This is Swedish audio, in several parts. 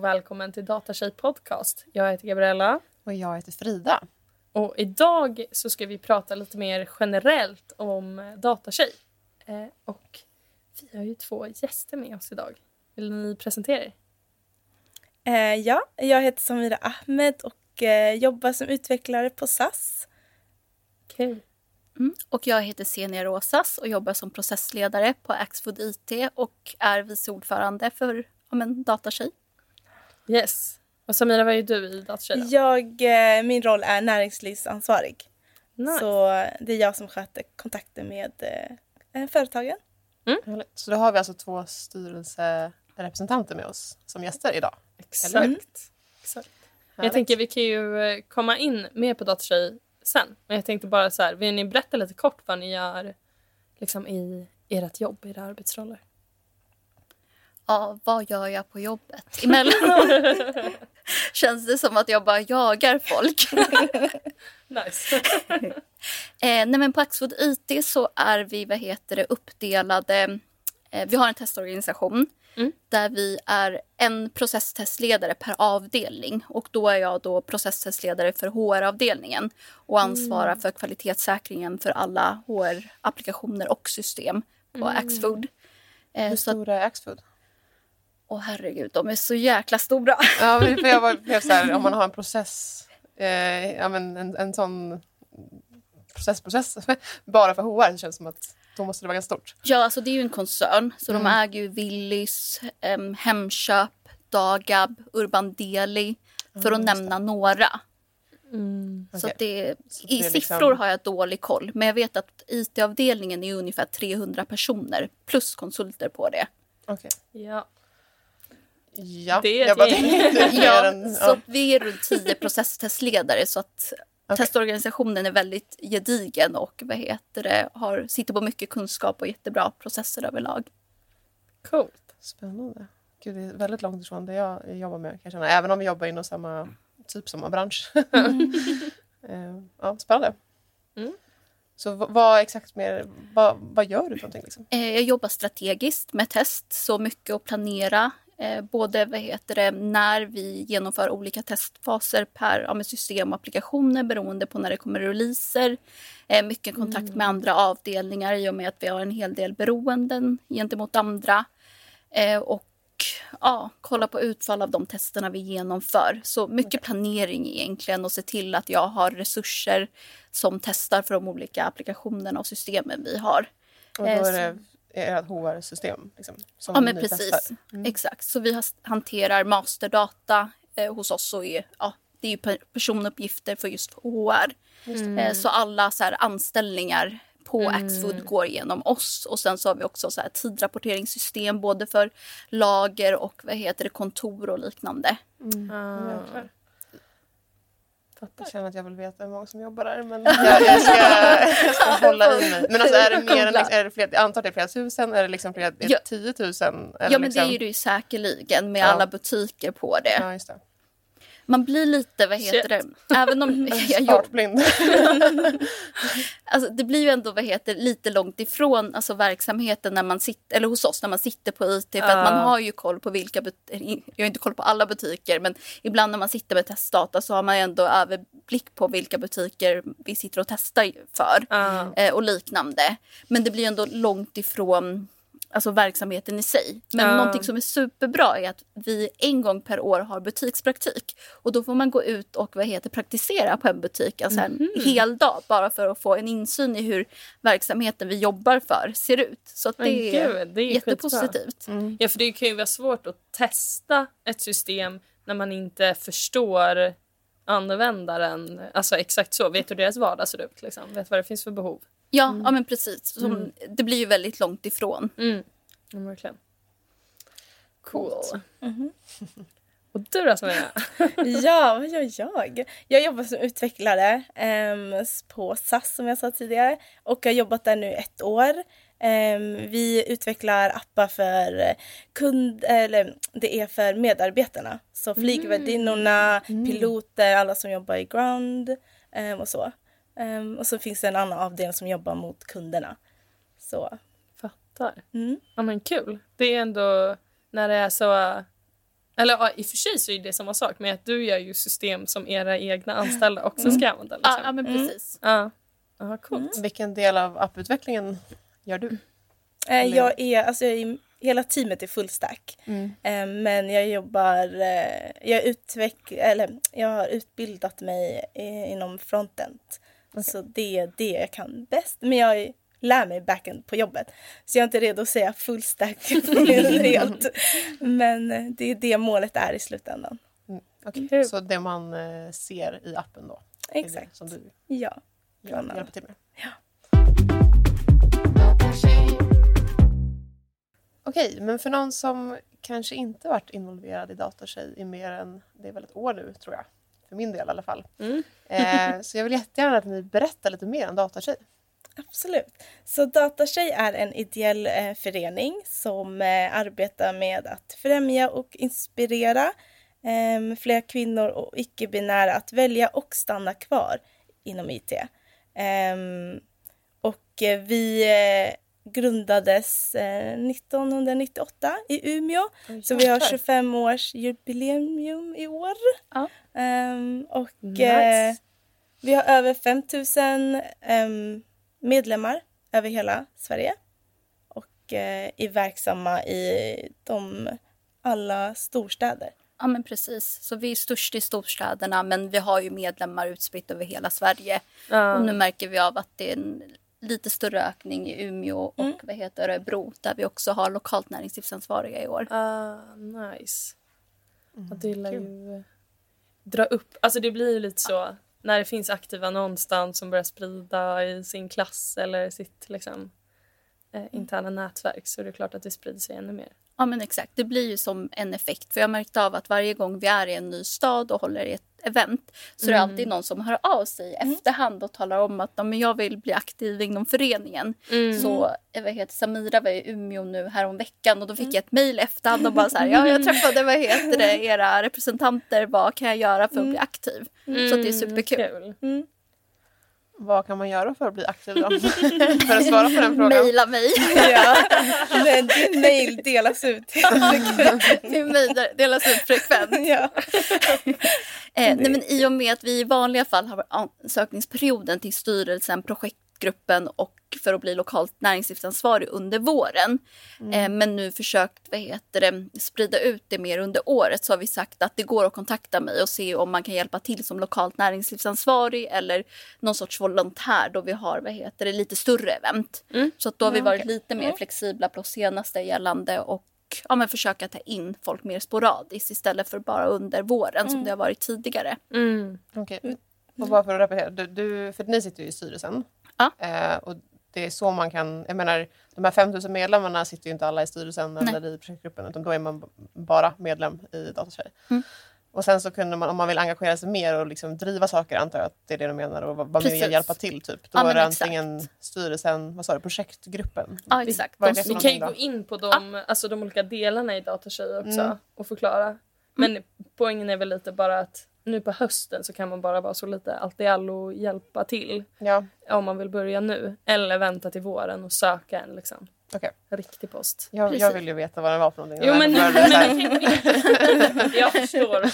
Och välkommen till Datatjej podcast. Jag heter Gabriella. Och jag heter Frida. Och idag så ska vi prata lite mer generellt om Datatjej. Eh, och vi har ju två gäster med oss idag. Vill ni presentera er? Eh, ja, jag heter Samira Ahmed och eh, jobbar som utvecklare på SAS. Kul. Mm. Och jag heter Senia Rosas och jobbar som processledare på Axfood IT och är vice ordförande för ja, men, Datatjej. Yes. Och Samira, vad är du i Datatjej då? Jag, eh, min roll är näringslivsansvarig. Nice. Så det är jag som sköter kontakten med eh, företagen. Härligt. Så då har vi alltså två styrelserepresentanter med oss som gäster idag. Exakt. Exakt. Jag tänker vi kan ju eh, komma in mer på Datatjej sen. Men jag tänkte bara så här, vill ni berätta lite kort vad ni gör liksom i ert jobb, era arbetsroller? Ja, vad gör jag på jobbet? Emellanåt känns det som att jag bara jagar folk. Nice. Eh, nej men på Axfood IT så är vi vad heter det, uppdelade. Eh, vi har en testorganisation Mm. där vi är en processtestledare per avdelning. Och då är jag då processtestledare för HR-avdelningen och ansvarar för kvalitetssäkringen för alla HR-applikationer och system på Axfood. Eh, Hur stora är Axfood? Åh herregud, de är så jäkla stora. Ja, för jag var blev så här, om man har en process, eh, ja, men en, en sån processprocess bara för HR så känns det som att då måste det vara ganska stort. Ja, alltså det är ju en koncern. Så de äger ju Willys, um, Hemköp, Dagab, Urban Deli. För att nämna några. Mm. Så att det, Så I det är liksom- siffror har jag dålig koll. Men jag vet att IT-avdelningen är ungefär 300 personer plus konsulter på det. Okej. Ja. Ja, Det är jag bara tänkte Ja, än... så Ja. att vi är runt 10 processtestledare. Så att Okej. testorganisationen är väldigt gedigen och vad heter det, har, sitter på mycket kunskap och jättebra processer överlag. Coolt. Spännande. Gud, det är väldigt långt ifrån det jag jobbar med. Kan jag känna. Även om vi jobbar inom samma, typ samma bransch. Eh, ja, spännande. Mm. Så vad exakt mer, vad, vad gör du för någonting? Liksom? Eh, Jag jobbar strategiskt med test, så mycket att planera. Eh, både vad heter det, när vi genomför olika testfaser per ja, system och applikationer beroende på när det kommer releaser. Eh, mycket kontakt med andra avdelningar i och med att vi har en hel del beroenden gentemot andra. Eh, och ja, kolla på utfall av de testerna vi genomför. Så mycket planering egentligen och se till att jag har resurser som testar för de olika applikationerna och systemen vi har. Och då är det ert HR-system? Liksom, som Ja, men precis. Mm. Exakt. Så vi hanterar masterdata eh, hos oss och är, ja, det är ju per- personuppgifter för just HR. Eh, så alla så här, anställningar på Axfood går genom oss. Och sen så har vi också så här, tidrapporteringssystem både för lager och vad heter det, kontor och liknande. Ah. Fattar. Jag känner att jag vill veta hur många som jobbar där men jag, jag, ska, jag ska hålla i mig. Men alltså, är det mer än, Googla. är det fler, jag antar det är flera tusen? Är det liksom flera, är det Ja. 10 000? Eller ja men liksom, det är det ju säkerligen med Ja. alla butiker på det. Ja, det. Man blir lite, vad heter det, även om jag Startblind. Alltså, det blir ju ändå vad heter, lite långt ifrån alltså, verksamheten när man sitter, eller hos oss när man sitter på IT. För Ja. att man har ju koll på vilka, jag har inte koll på alla butiker men ibland när man sitter med testdata så har man ändå överblick på vilka butiker vi sitter och testar för. Eh, och liknande. Men det blir ändå långt ifrån alltså verksamheten i sig. Men Ja. någonting som är superbra är att vi en gång per år har butikspraktik. Och då får man gå ut och vad heter, praktisera på en butik alltså en hel dag bara för att få en insyn i hur verksamheten vi jobbar för ser ut. Så det är, gud, det är jättepositivt. Ja, för det kan ju vara svårt att testa ett system när man inte förstår användaren. Alltså exakt så. Vet hur deras vardag ser ut? Liksom. Vet vad det finns för behov? Ja, ja men precis. Som, Det blir ju väldigt långt ifrån. Mm. Ja, verkligen. Cool. Mhm. Och du då Samira? Ja, vad gör jag? Jag jobbar som utvecklare ehm, på SAS som jag sa tidigare och har jobbat där nu ett år. Ehm, vi utvecklar appar för kund, eller det är för medarbetarna. Så flygvärdinnorna, piloter, alla som jobbar i ground ehm, och så. Ehm, och så finns det en annan avdelning som jobbar mot kunderna. Så, Fattar. mm. Ja men kul. Det är ändå när det är så Eller ja, i och för sig så är det samma sak med att du gör ju system som era egna anställda också Mm. ska använda. Ja, Liksom. ja men precis. Ja, ja coolt. Vilken del av apputvecklingen gör du? Eh, jag är, alltså jag är, hela teamet är fullstack. Mm. Eh, men jag jobbar, eh, jag, utveck, eller, jag har utbildat mig eh, inom frontend. Så det är det jag kan bäst. Men jag lär mig backend på jobbet. Så jag är inte redo att säga fullstack helt. Men det är det målet är i slutändan. Mm. okej. Kul. Så det man eh, ser i appen då? Exakt. Som du Ja. annat. hjälper till med? Ja. Okej, men för någon som kanske inte varit involverad i Datatjej i mer än, det är väl ett år nu tror jag. För min del i alla fall. Mm. Eh, så jag vill jättegärna att ni berättar lite mer om Datatjej. Absolut. Så Datatjej är en ideell eh, förening som eh, arbetar med att främja och inspirera eh, fler kvinnor och icke-binära att välja och stanna kvar inom IT. Ehm, och eh, vi eh, grundades eh, 1998 i Umeå. Så vi har jäklar. 25 års jubileum i år. Ja. Ehm, och Nice. eh, vi har över 5000 um, medlemmar över hela Sverige. Och eh, är verksamma i de alla storstäder. Ja men precis. Så vi är störst i storstäderna men vi har ju medlemmar utspritt över hela Sverige. Ja. Och nu märker vi av att det är en lite större ökning i Umeå och Mm. vad heter det, Örebro där vi också har lokalt näringslivsansvariga i år. Ah, nice. Mm, Och det lär ju dra upp, alltså det blir ju lite så när det finns aktiva någonstans som börjar sprida i sin klass eller sitt liksom, eh, interna nätverk så är det klart att det sprider sig ännu mer. Ja men exakt, det blir ju som en effekt. För jag har märkt av att varje gång vi är i en ny stad och håller i ett event så är det alltid någon som hör av sig i efterhand och talar om att "Ja, men jag vill bli aktiv inom föreningen. Så jag vet, heter Samira var i Umeå nu härom veckan och då fick jag ett mejl efterhand och bara så här, ja jag träffade vad heter det, era representanter, vad kan jag göra för att bli aktiv? Så det är superkul. Kul. Vad kan man göra för att bli aktiv då? för att svara på den frågan. Mejla mig. Ja, men din mail delas ut. Min mejl delas ut frekvent. ja. Eh, nej, men I och med att vi i vanliga fall har ansökningsperioden till styrelsen, projektgruppen och för att bli lokalt näringslivsansvarig under våren. Eh, men nu försökt vad heter det, sprida ut det mer under året så har vi sagt att det går att kontakta mig och se om man kan hjälpa till som lokalt näringslivsansvarig eller någon sorts volontär då vi har vad heter det, lite större event. Så att då har vi varit lite mer flexibla på senaste gällande och ja, men försöka ta in folk mer sporadiskt istället för bara under våren som det har varit tidigare. Mm. Okej. Och bara för att repetera, du, du, för ni sitter ju i styrelsen. Ja. Eh, och det är så man kan, jag menar de här 5000 medlemmarna sitter ju inte alla i styrelsen Nej. eller i projektgruppen utan då är man bara medlem i Datatjej. Mm. Och sen så kunde man, om man vill engagera sig mer och liksom driva saker antar jag att det är det du menar och vara med och hjälpa till typ. Då Ja, är det exakt. antingen styrelsen, vad sa du, projektgruppen? Ja, exakt. De Vi någonting kan ju då? gå in på de, alltså de olika delarna i Datatjej också Mm. och förklara. Men poängen är väl lite bara att nu på hösten så kan man bara vara så lite allt i allo och hjälpa till Ja, om man vill börja nu. Eller vänta till våren och söka en liksom, okej. riktig post. Jag, jag vill ju veta vad det var för någonting. Jo men, men in. Jag förstår.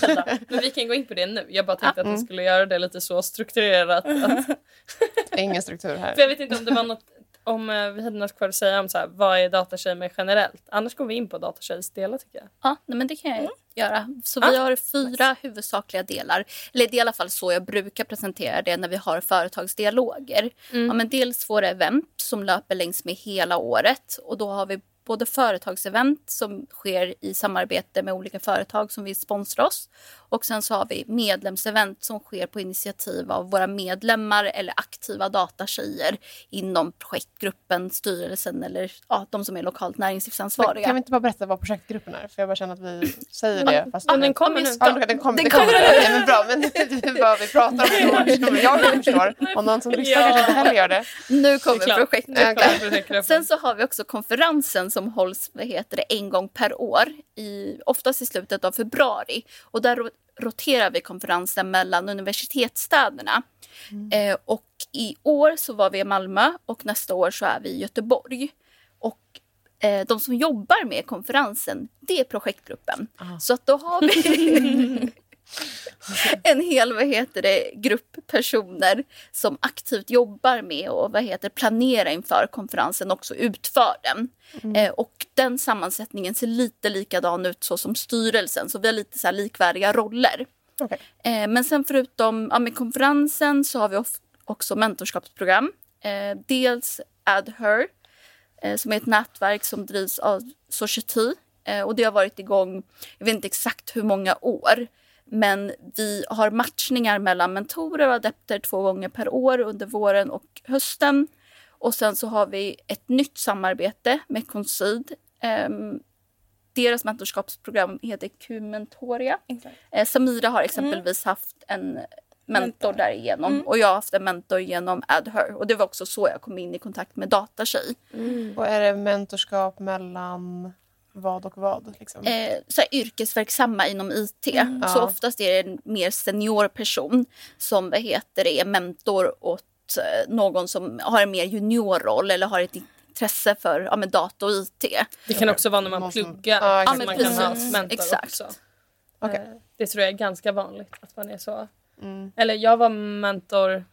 Men vi kan gå in på det nu. Jag bara tänkte att vi Mm. skulle göra det lite så strukturerat. Att, ingen struktur här. för jag vet inte om det var något om eh, vi hade något kvar att säga om så här, vad är datatjej med generellt. Annars går vi in på datatjejs delar tycker jag. Ja, nej, men det kan jag göra. Så Ja. vi har fyra huvudsakliga delar. Eller det är i alla fall så jag brukar presentera det när vi har företagsdialoger. Ja, men dels våra event som löper längs med hela året. Och då har vi både företagsevent som sker i samarbete med olika företag som vill sponsra oss. Och sen så har vi medlemsevent som sker på initiativ av våra medlemmar eller aktiva datatjejer inom projektgruppen, styrelsen eller ja, de som är lokalt Men näringslivsansvariga. Kan vi inte bara berätta vad projektgruppen är? För jag bara känner att vi säger det. Fast Men den kommer nu. Ja, den kommer. Den Den kommer. kommer. Okej, men bra, men bara vi pratar om det jag förstår. Och någon som lyssnar Ja. kanske inte heller gör det. Nu kommer projektgruppen. Sen så har vi också konferensen som hålls vad heter det, en gång per år, i, oftast i slutet av februari. Och där ro- roterar vi konferensen mellan universitetsstäderna. Eh, och i år så var vi i Malmö och nästa år så är vi i Göteborg. Och Eh, de som jobbar med konferensen, det är projektgruppen. Ah. Så att då har vi en hel vad heter det, grupp personer som aktivt jobbar med och vad heter, planera inför konferensen också utför den. Eh, och den sammansättningen ser lite likadan ut så som styrelsen, så vi har lite så likvärdiga roller. Okej. Eh, men sen förutom ja, med konferensen så har vi också mentorskapsprogram. Eh, dels AdHer eh, som är ett nätverk som drivs av Society. Eh, och det har varit igång, jag vet inte exakt hur många år. Men vi har matchningar mellan mentorer och adepter två gånger per år under våren och hösten. Och sen så har vi ett nytt samarbete med Concid. Ehm, deras mentorskapsprogram heter Q-mentoria. Eh, Samira har exempelvis haft en mentor Mentor. därigenom och jag har haft en mentor genom AdHer. Och det var också så jag kom in i kontakt med Datatjej. Och är det mentorskap mellan vad och vad? Liksom? eh, så här, yrkesverksamma inom IT. Så Ja. oftast är det en mer senior person som vad heter det, är mentor åt eh, någon som har en mer juniorroll eller har ett intresse för ja, med data och IT. Det kan också vara när man pluggar. Ja, Ja, man Ja, kan men ha precis. mentor Exakt. också. Okej. Eh, Det tror jag är ganska vanligt att man är så. Mm. Eller jag var mentor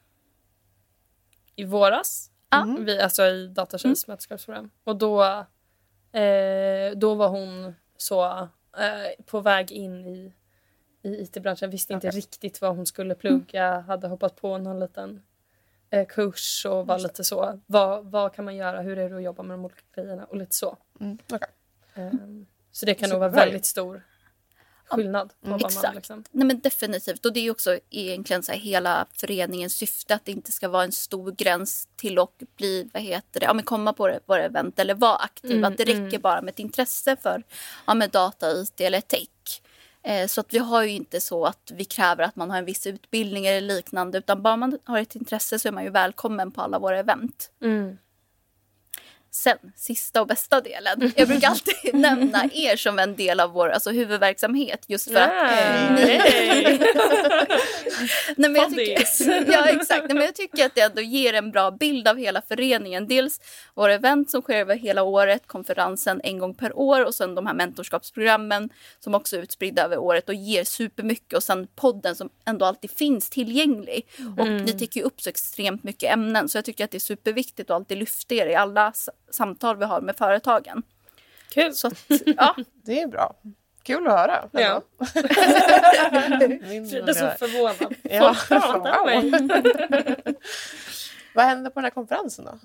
i våras. Ja. Vi, alltså i Datatjejs mentorskapsprogram. Och då, eh, då var hon så eh, på väg in i, i IT-branschen. Visste inte Okej. riktigt vad hon skulle plugga. Hade hoppat på någon liten eh, kurs och var lite så. Vad, vad kan man göra? Hur är det att jobba med de olika grejerna? Och lite så. Mm. okej. Ehm, så det kan nog vara väldigt stor skillnad på vad man Exakt. liksom... Nej men definitivt och det är också egentligen så här hela föreningens syfte att det inte ska vara en stor gräns till att bli, vad heter det, ja men komma på våra event eller vara aktiv. Mm, att det räcker mm. bara med ett intresse för ja, med data, IT eller tech. Eh, så att vi har ju inte så att vi kräver att man har en viss utbildning eller liknande utan bara man har ett intresse så är man ju välkommen på alla våra event. Mm. Sen, sista och bästa delen. Jag brukar alltid nämna er som en del av vår alltså, huvudverksamhet just för att Nej. Nej. Nej, men jag tycker, ja, exakt. Nej, men jag tycker att det ändå ger en bra bild av hela föreningen. Dels våra event som sker över hela året, konferensen en gång per år och sen de här mentorskapsprogrammen som också är utspridda över året och ger supermycket och sen podden som ändå alltid finns tillgänglig. Och ni täcker upp så extremt mycket ämnen så jag tycker att det är superviktigt att alltid lyfta er i alla samtal vi har med företagen. Kul. Så att, ja, Det är bra. Kul att höra. Ja. Frida är så förvånad. Ja, mig. Vad händer på den här konferensen då?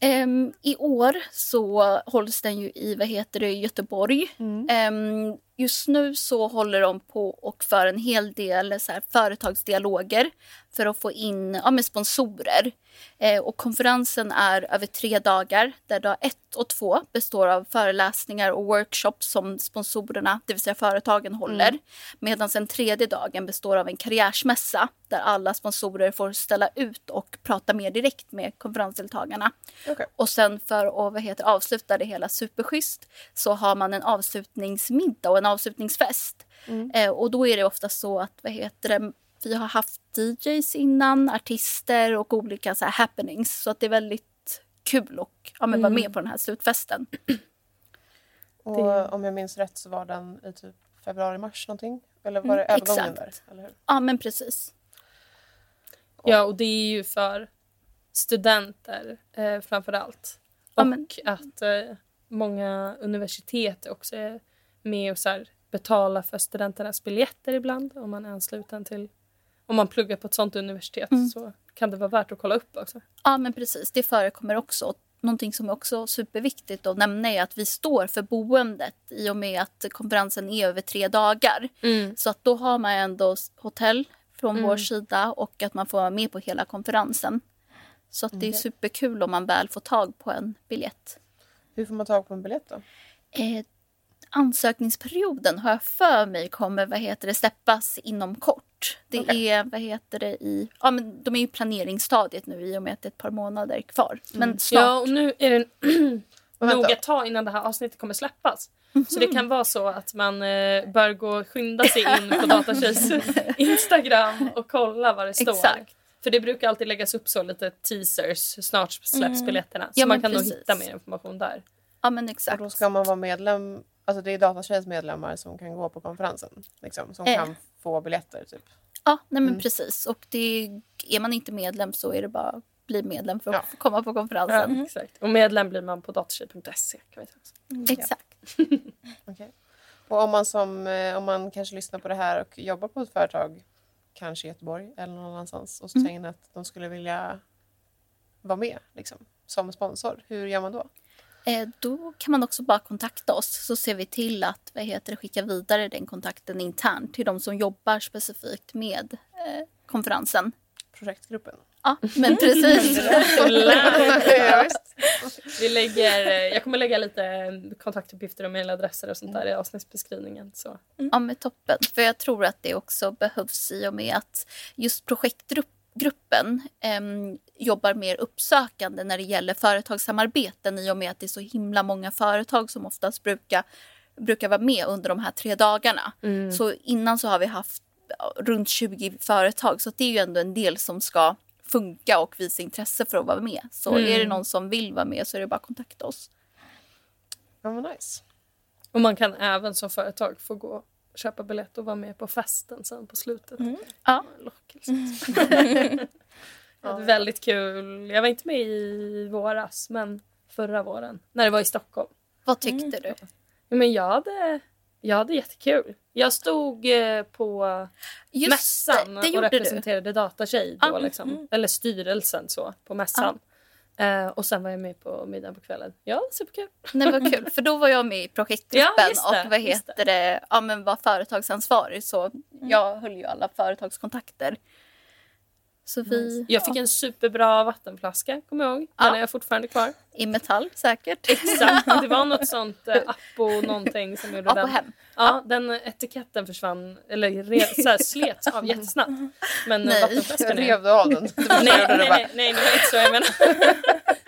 Ehm, I år så hålls den ju i vad heter det, Göteborg. Ehm, just nu så håller de på och för en hel del så här, företagsdialoger för att få in ja, med sponsorer. Eh, och konferensen är över tre dagar där dag ett och två består av föreläsningar och workshops som sponsorerna, det vill säga företagen, håller. Medan den tredje dagen består av en karriärsmässa där alla sponsorer får ställa ut och prata mer direkt med konferensdeltagarna. Okej. Och sen för att vad heter, avsluta det hela superschysst så har man en avslutningsmiddag och en avslutningsfest. Eh, och då är det ofta så att vad heter det, vi har haft DJs innan, artister och olika så här happenings. Så att det är väldigt kul att ja, men vara med på den här slutfesten. Och Det- om jag minns rätt så var den i typ februari-mars någonting? Eller var det övergången exakt. där? Eller hur? Ja men precis. Ja, och det är ju för studenter eh, framför allt. Ja, Och men- att eh, många universitet också är med och så här, betalar för studenternas biljetter ibland om man är ansluten till om man pluggar på ett sånt universitet Mm. så kan det vara värt att kolla upp också. Ja men precis, det förekommer också. Någonting som är också superviktigt att nämna är att vi står för boendet i och med att konferensen är över tre dagar. Så att då har man ändå hotell från vår sida och att man får vara med på hela konferensen. Så att det är superkul om man väl får tag på en biljett. Hur får man tag på en biljett då? Eh, ansökningsperioden har jag för mig kommer vad heter det, släppas inom kort. Det Okej. är, vad heter det, i... Ja, men de är ju planeringsstadiet nu i och med att det är ett par månader kvar. Men snart. Ja, och nu är det nog ett tag innan det här avsnittet kommer släppas. Så det kan vara så att man eh, bör gå och skynda sig in på Datatjejs Instagram och kolla vad det står. Exakt. För det brukar alltid läggas upp så lite teasers, snart släpps biljetterna. Så Ja, man kan nog precis. hitta mer information där. Ja, men Och exakt. då ska man vara medlem, alltså det är Datatjejs medlemmar som kan gå på konferensen. Liksom, som Eh. kan få biljetter typ. Ja, nej men Mm. precis. Och det, är man inte medlem så är det bara att bli medlem för att Ja. komma på Ja, konferensen. exakt. Och medlem blir man på datatjej.se. Kan vi säga. Mm. Exakt. Okej. Och om man, som, eh, om man kanske lyssnar på det här och jobbar på ett företag, kanske i Göteborg eller någon annanstans, och så Mm. säger att de skulle vilja vara med liksom, som sponsor, hur gör man då? Eh, då kan man också bara kontakta oss så ser vi till att vad heter det, skicka vidare den kontakten internt till de som jobbar specifikt med eh, konferensen. Projektgruppen? Ja, men precis. ja. Vi lägger, eh, jag kommer lägga lite kontaktuppgifter och mejladresser och sånt där i avsnittsbeskrivningen. Så. Ja, men toppen. För jag tror att det också behövs i och med att just projektgruppen em, jobbar mer uppsökande när det gäller företagssamarbeten i och med att det är så himla många företag som oftast brukar, brukar vara med under de här tre dagarna. Så innan så har vi haft runt 20 företag så det är ju ändå en del som ska funka och visa intresse för att vara med. Så är det någon som vill vara med så är det bara att kontakta oss. Ja, men nice. Och man kan även som företag få gå köpa biljett och vara med på festen sen på slutet. Ja. Lockelse. Jag hade väldigt kul. Jag var inte med i våras, men förra våren när det var i Stockholm. Vad tyckte du? Ja, Men jag hade, jag hade jättekul. Jag stod eh, på Just mässan det, det och du. representerade Datatjej då, Ja, liksom. eller styrelsen så, på mässan. Eh, och sen var jag med på middagen på kvällen. Ja, superkul. Nej, vad kul, för då var jag med i projektgruppen Ja, det, och vad heter det, ja men var företagsansvarig så jag höll ju alla företagskontakter. Så vi, Jag fick en superbra vattenflaska, kommer jag ihåg. Den Ja. är jag fortfarande kvar. i metall säkert. Exakt, det var något sånt eh, Appo någonting som gjorde Ja, på den. hem. Ja, den etiketten försvann, eller re, så här, slets av jättesnabbt. Men eh, Nej. vattenflaskan är... Rev du av den? Nej, nej, du nej, bara. nej, nej, det var inte så jag menar.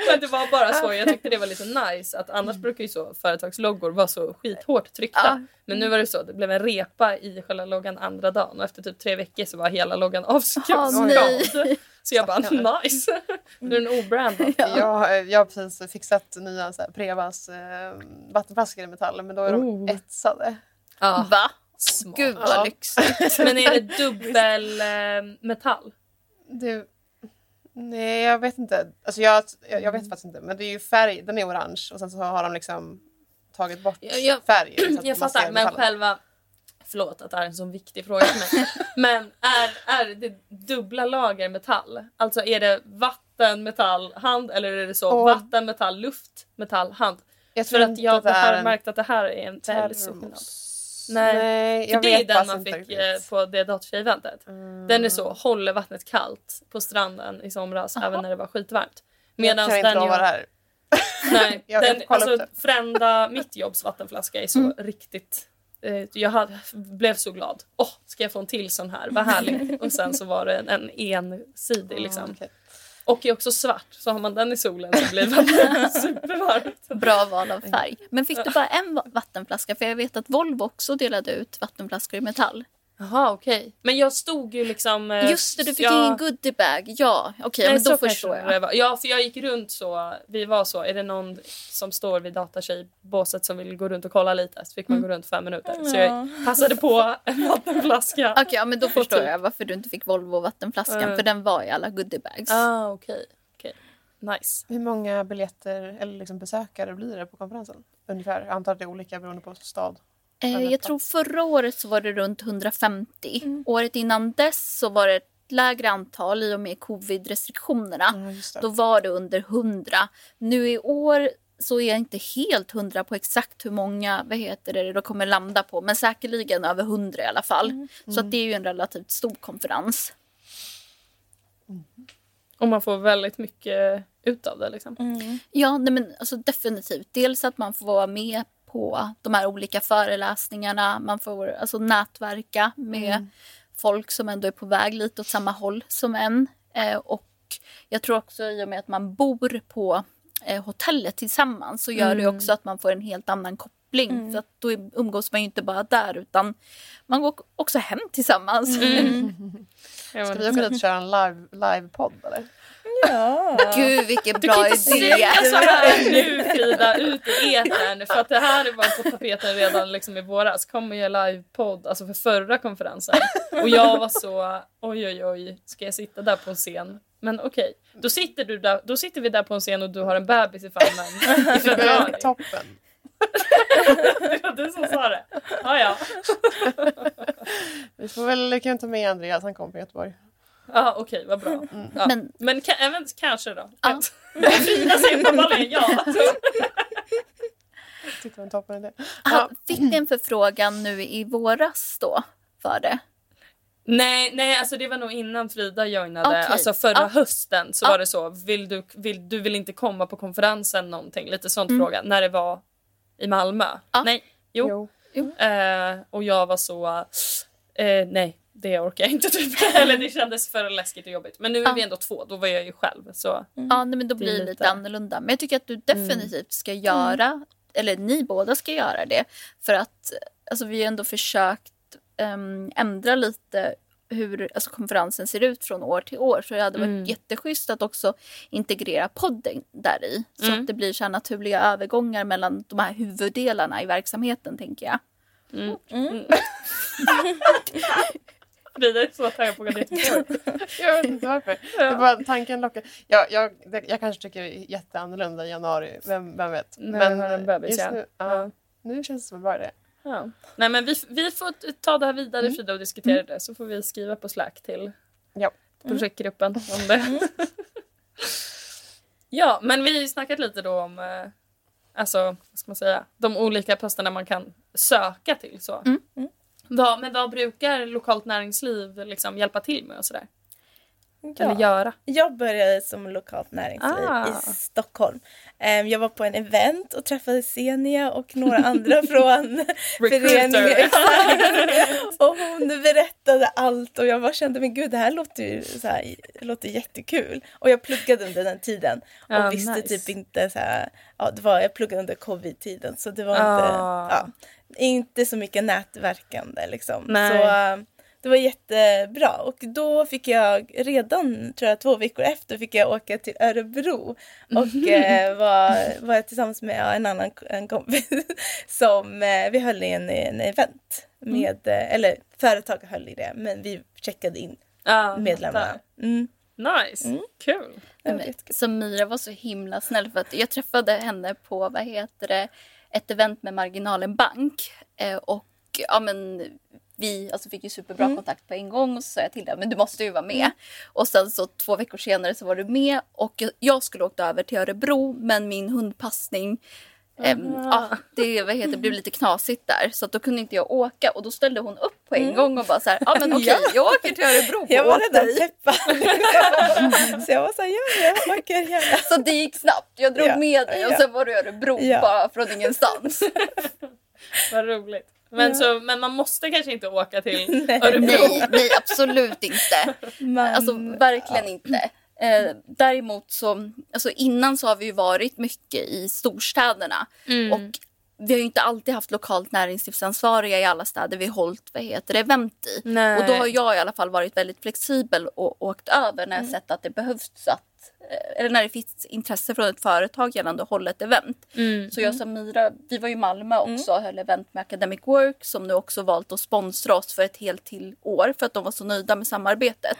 Men det var bara så. Jag tyckte det var lite nice. Att annars brukar ju så företagsloggor vara så skithårt tryckta. Ja. Men nu var det så. Det blev en repa i själva loggan andra dagen och efter typ tre veckor så var hela loggan avskriven. Åh, nej. Så jag bara nice. Nu är den obrandad. Jag, jag har precis fixat nya så här, Prevas eh, vattenflaskor i metall, men då är de Oh. etsade. Ja, Va? smart. Gud vad Ja. lyxigt. Men är det dubbel eh, metall? Du, nej, jag vet inte. Alltså jag, jag, jag vet faktiskt inte. Men det är ju färg, den är orange och sen så har de liksom tagit bort Jag- jag- färg. så att Jag man fattar, ser men själva... Förlåt att det är en sån viktig fråga för mig. Men är, är det dubbla lager metall? Alltså är det vatten, metall, hand eller är det så Åh. vatten, metall, luft, metall, hand? Jag För att inte jag har en märkt att det här är en väldigt stor skillnad. Nej, Nej För jag det är den man inte fick riktigt. eh, på det datortjej-eventet. Mm. Den är så, håller vattnet kallt på stranden i somras även när det var skitvarmt. Jag Medan kan inte den lova det jag, här. nej, Jag- jag den, alltså. Frända, mitt jobbs vattenflaska är så Mm. riktigt jag hade, blev så glad. Åh, ska jag få en till sån här? Vad härligt. Och sen så var det en, en ensidig liksom. Mm, okej. Och är också svart. Så har man den i solen så blir vattnet supervarmt. Bra val av färg. Men fick du bara en va- vattenflaska? För jag vet att Volvo också delade ut vattenflaskor i metall. Jaha, okej. Men jag stod ju liksom... eh, Just det, du fick jag- ingen goodiebag. Ja, okej, Nej, men då förstår jag. Ja, för jag gick runt så. Vi var så. Är det någon som står vid datatjejbåset som vill gå runt och kolla lite så fick man Mm. gå runt fem minuter. Så jag passade på en vattenflaska. Okej, ja, men då förstår typ. jag varför du inte fick Volvo vattenflaskan. Mm. För den var i alla goodiebags. Ah, okej. okej. Nice. Hur många biljetter eller liksom besökare blir det på konferensen? Ungefär. Jag antar att det är olika beroende på stad. Eh, jag tror förra året så var det runt 150. Året innan dess så var det ett lägre antal i och med covid-restriktionerna. Det. Då var det under 100. Nu i år så är jag inte helt hundra på exakt hur många vad heter det, det kommer landa på. Men säkerligen över 100 i alla fall. Så att det är ju en relativt stor konferens. Och man får väldigt mycket ut av det liksom. Ja, nej men alltså definitivt. Dels att man får vara med på de här olika föreläsningarna. Man får alltså nätverka med folk som ändå är på väg lite åt samma håll som en. Eh, och jag tror också i och med att man bor på eh, hotellet tillsammans så gör det också att man får en helt annan koppling. För att då umgås man ju inte bara där utan man går också hem tillsammans. Ja, Ska vi och köra en live, live-podd eller? Ja. Gud vilken Du bra kan inte säga idé! så här nu Frida, ut i etern för att det här var på tapeten redan liksom i våras. Kommer jag livepodd, alltså för förra konferensen. Och jag var så, oj oj oj, ska jag sitta där på en scen? Men okej, då, sitter du där, då sitter vi där på en scen och du har en bebis i famnen i februari. Toppen. Det var du som sa det. Ja, ja. Vi får väl kan ta med Andreas, han kommer från Göteborg. Ja, okej, vad bra. Ja. Men, Men- ka- även kanske då. Ja. Säger uppenbarligen ja. Tyckte det var en toppen idé. Ah, fick ni en förfrågan nu i våras då? För det? Nej, nej, alltså det var nog innan Frida joinade. Okej. Alltså förra Ja. hösten så Ja. var det så. Vill du, vill, du vill inte komma på konferensen någonting? Lite sånt fråga. När det var i Malmö. Mm. Ja. Nej, jo. Eh, och jag var så, eh, nej det orkar jag inte typ. Eller det kändes för läskigt och jobbigt. Men nu är vi ändå två, då var jag ju själv. Så. Ja, nej, men då blir det lite, lite- Mm. annorlunda. Men jag tycker att du definitivt ska göra, eller ni båda ska göra det. För att alltså, vi har ändå försökt ehm, ändra lite hur alltså, konferensen ser ut från år till år. Så det hade varit Mm. jätteschysst att också integrera podden där i. Så Mm. att det blir så naturliga övergångar mellan de här huvuddelarna i verksamheten, tänker jag. Frida är så taggad på att gå till Göteborg. Jag vet inte varför. Det var tanken lockar. Jag, jag, det- jag kanske tycker det är jätteannorlunda i januari. Vem, vem vet. När vi har en bebis, just ja. nu, Ja. ja. nu känns det som bra idé. Ja. Nej men vi, vi får ta det här vidare Frida och diskutera det så får vi skriva på Slack till Ja. projektgruppen om det. ja men vi har ju snackat lite då om eh, alltså, vad ska man säga, de olika posterna man kan söka till. Så. Mm. Vad, men vad brukar lokalt näringsliv liksom hjälpa till med och sådär? Eller Ja. göra? Jag började som lokalt näringsliv Ah. i Stockholm. Em, Jag var på en event och träffade Senia och några andra från föreningen. Och hon berättade allt och jag bara kände men gud det här låter ju så här, låter jättekul. Och jag pluggade under den tiden och Ja, visste nice. typ inte så här, ja det var, jag pluggade under covid-tiden så det var Ah. inte, ja, inte så mycket nätverkande liksom. Nej. Så eh, det var jättebra och då fick jag redan, tror jag två veckor efter, fick jag åka till Örebro och eh, var, var jag tillsammans med en annan en kompis som eh, vi höll i en, en event med, eh, eller företag höll i det, men vi checkade in Ja, medlemmarna. Mm. Nice, kul. Var Men, jättekul. så Mira var så himla snäll för att jag träffade henne på, vad heter det, ett event med Marginalen Bank. Eh, och ja men vi alltså, fick ju superbra kontakt på en gång och så sa jag till henne, men du måste ju vara med. Och sen så två veckor senare så var du med och jag- skulle åkt över till Örebro men min hundpassning ehm, ja, det vad heter, blev lite knasigt där så att då kunde inte jag åka och då ställde hon upp på en gång och bara så här, ja men okej jag åker till Örebro Jag på var åt redan peppad. så jag var så här, ja jag åker gärna. Så det gick snabbt. Jag drog Ja, med dig och ja. sen var du i Örebro Ja. bara från ingenstans. Vad roligt. Men, så, men man måste kanske inte åka till Nej. Örebro? nej, nej absolut inte. Man, Alltså verkligen inte. Eh, däremot så, alltså innan så har vi ju varit mycket i storstäderna. Mm. Och vi har ju inte alltid haft lokalt näringslivsansvariga i alla städer vi hållit vad heter det, event i. Nej. Och då har jag i alla fall varit väldigt flexibel och åkt över när jag sett att det behövs att eh, eller när det finns intresse från ett företag gällande att hålla ett event. Mm. Så jag och Samira, vi var i Malmö också och höll event med Academic Work som nu också valt att sponsra oss för ett helt till år för att de var så nöjda med samarbetet.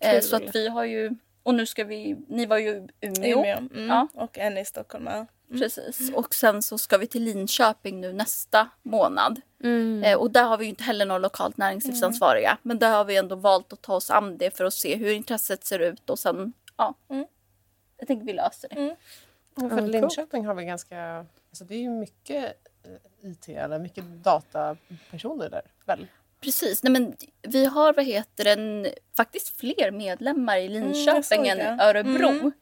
Eh, kul. så att vi har ju, och nu ska vi, ni var ju i Umeå. Umeå. Mm. Ja. Och en i Stockholm. Ja. Precis. Och sen så ska vi till Linköping nu nästa månad. Mm. Eh, och där har vi ju inte heller någon lokalt näringslivsansvariga. Men där har vi ändå valt att ta oss an det för att se hur intresset ser ut och sen, ja. Mm. Jag tänker vi löser det. Ja, För Linköping har vi ganska, alltså det är ju mycket eh, IT eller mycket datapersoner där väl? Precis. Nej, men vi har vad heter den, faktiskt fler medlemmar i jag Linköping än. Örebro.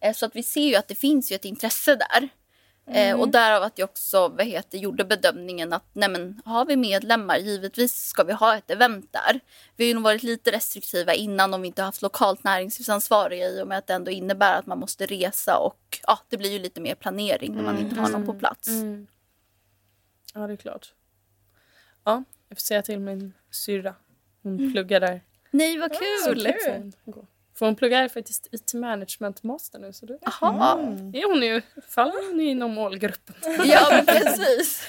Eh, Så att vi ser ju att det finns ju ett intresse där. Eh, Mm. och därav att jag också vad heter, gjorde bedömningen att nej men, har vi medlemmar, givetvis ska vi ha ett event där. Vi har ju nog varit lite restriktiva innan om vi inte haft lokalt näringslivsansvariga i och med att det ändå innebär att man måste resa och ja, det blir ju lite mer planering när man inte har någon på plats. Mm. Ja, det är klart. Ja, jag får säga till min syrra. Hon pluggar där. Nej vad Så kul! gå. För hon pluggar faktiskt IT management master nu. Så det, Jaha. det är hon ju. Faller hon inom målgruppen. Ja, men precis.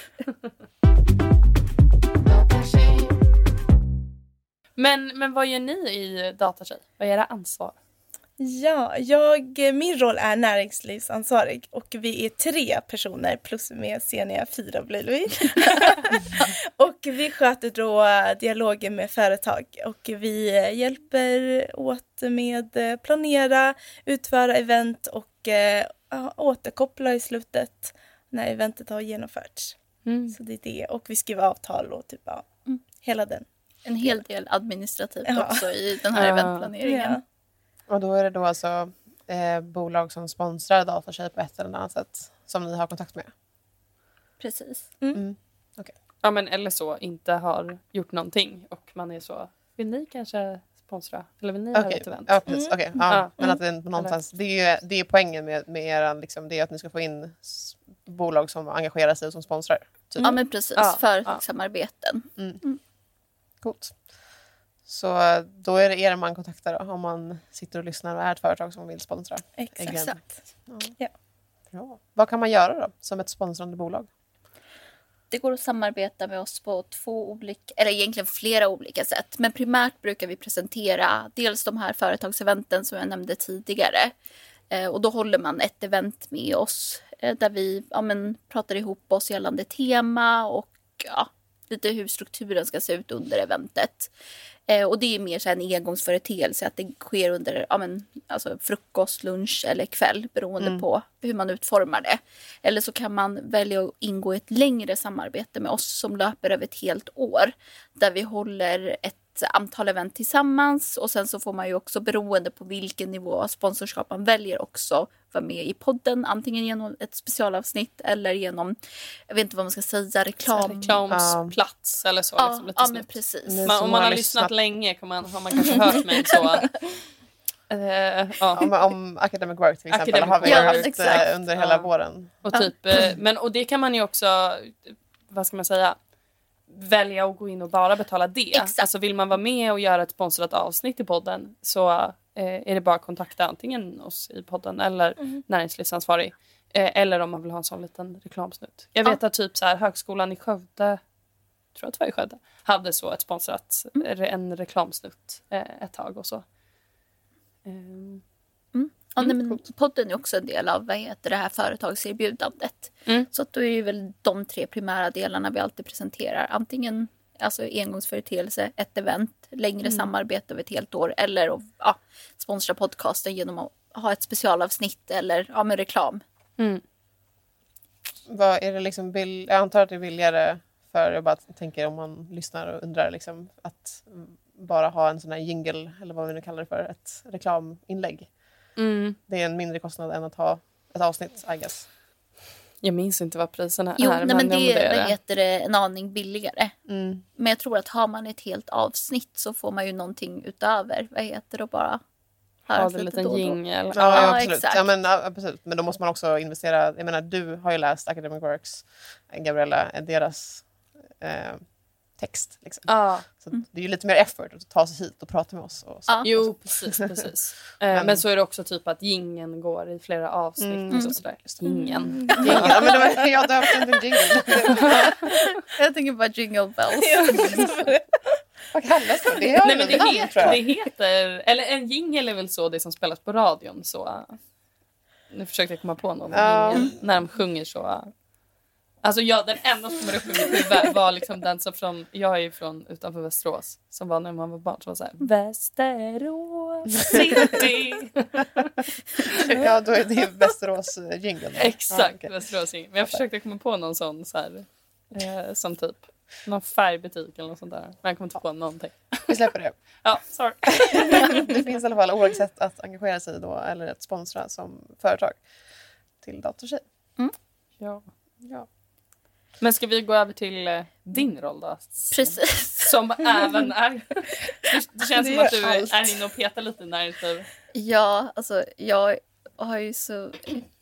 Men, men vad gör ni i Datatjej? Vad är era ansvar? Ja, jag, min roll är näringslivsansvarig och vi är tre personer plus med senior fyra blir vi. och vi sköter då dialogen med företag och vi hjälper åt med planera, utföra event och eh, återkoppla i slutet när eventet har genomförts. Mm. Så det är det och vi skriver avtal och typ ja, hela den. En hel del administrativt Ja. också i den här Ja. eventplaneringen. Ja. Och då är det då alltså eh, bolag som sponsrar Datatjej på ett eller annat sätt som ni har kontakt med? Precis. Ja, men eller så, inte har gjort någonting och man är så, vill ni kanske sponsra? Eller vill ni ha Okej, ett event? ja, precis. Okej, ja. Ja. Men att det är någonstans, det är, det är poängen med, med er, liksom, det är att ni ska få in bolag som engagerar sig och som sponsrar. Typ. Ja, men precis. Ja, Företagssamarbeten. Coolt. Så då är det er man kontaktar då, om man sitter och lyssnar och är ett företag som vill sponsra. Exakt. Exakt. Bra. Vad kan man göra då som ett sponsrande bolag? Det går att samarbeta med oss på två olika, eller egentligen flera olika sätt. Men primärt brukar vi presentera dels de här företagseventen som jag nämnde tidigare. Eh, och då håller man ett event med oss eh, där vi ja, men, pratar ihop oss gällande tema och ja, lite hur strukturen ska se ut under eventet. Eh, och det är mer så en engångsföreteelse att det sker under ja, men, alltså frukost, lunch eller kväll beroende på hur man utformar det. Eller så kan man välja att ingå i ett längre samarbete med oss som löper över ett helt år. Där vi håller ett antal event tillsammans och sen så får man ju också beroende på vilken nivå av sponsorskap man väljer också vara med i podden. Antingen genom ett specialavsnitt eller genom, jag vet inte vad man ska säga, reklam. Reklamsplats eller så. Ja, liksom, lite ja men precis. Man, om man har lyssnat lyssnat- länge kan man, har man kanske hört mig så. Eh, ja. Om, om Academic Work till exempel Academic har vi Work. haft Ja, exakt. eh, under hela Ja. våren. Och, typ, eh, men, och det kan man ju också, vad ska man säga, välja att gå in och bara betala det. Exakt. Alltså vill man vara med och göra ett sponsrat avsnitt i podden så eh, är det bara att kontakta antingen oss i podden eller näringslivsansvarig. Eh, eller om man vill ha en sån liten reklamsnutt. Jag vet att typ så här, högskolan i Skövde, tror jag att det var i Skövde, hade så ett sponsrat, re- en reklamsnutt eh, ett tag och så. Ehm, Ja, nej, men podden är också en del av vad heter det här företagserbjudandet. Mm. Så att då är det väl de tre primära delarna vi alltid presenterar. Antingen alltså engångsföreteelse, ett event, längre samarbete över ett helt år eller att ja, sponsra podcasten genom att ha ett specialavsnitt eller ja, med reklam. mm. Vad är det liksom bill- jag antar att det är billigare för, jag bara tänker om man lyssnar och undrar, liksom, att bara ha en sån här jingle, eller vad vi nu kallar det för, ett reklaminlägg. Mm. Det är en mindre kostnad än att ha ett avsnitt, I guess. Jag minns inte vad priserna Jo, är. nej, men om det, är vad heter det en aning billigare. Mm. Men jag tror att har man ett helt avsnitt så får man ju någonting utöver. Vad heter det att bara höra Ja, lite det en liten jingel. Ja, Ja, ja, absolut. exakt. Ja, men, ja, absolut. Men då måste man också investera. Jag menar, du har ju läst Academic Works, Gabriella, deras eh, text. Liksom. Ja, Så det är ju lite mer effort att ta sig hit och prata med oss. Och så. Ja. jo precis. precis. Eh, Men- men så är det också typ att gingen går i flera avsnitt. Mm. Och sådär. Gingen. Jingle. Ja, men det var, jag döpte inte en jingle. Jag tänker bara jingle bells. Vad kallas det? Det, Nej men det, namn, heter, det heter, eller en jingel är väl så det som spelas på radion. Så, nu försökte jag komma på någon jingel, när de sjunger så. Alltså jag, den enda som kommer upp i mitt huvud var liksom den som från, jag är ju från utanför Västerås, som var när man var barn, som var såhär Västerås city. Ja, då är det Västerås-jingeln. Exakt, Ja, okej. Västerås city. Men jag försökte komma på någon sån så här, eh, som typ någon färgbutik eller något sånt där. Men jag kom inte på någonting. Vi släpper det. Ja, sorry. Det finns i alla fall olika sätt att engagera sig då, eller att sponsra som företag till Datortjej. Ja. Ja. Men ska vi gå över till eh, din roll då? Precis. Som även är... Det, det känns Det som att du allt. är inne och petar lite i näringsliv. Ja, alltså jag har ju så...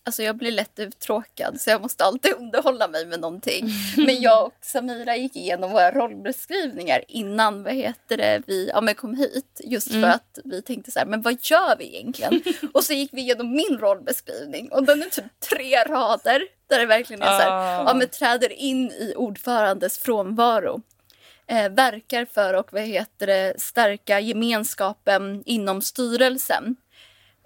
Alltså jag blir lätt uttråkad så jag måste alltid underhålla mig med någonting. Men jag och Samira gick igenom våra rollbeskrivningar innan vad heter det, vi ja, men kom hit. Just för att vi tänkte så här, men vad gör vi egentligen? och så gick vi igenom min rollbeskrivning och den är typ tre rader. Där det verkligen är så här, Ah. ja men träder in i ordförandes frånvaro. Eh, verkar för och vad heter det, stärka gemenskapen inom styrelsen.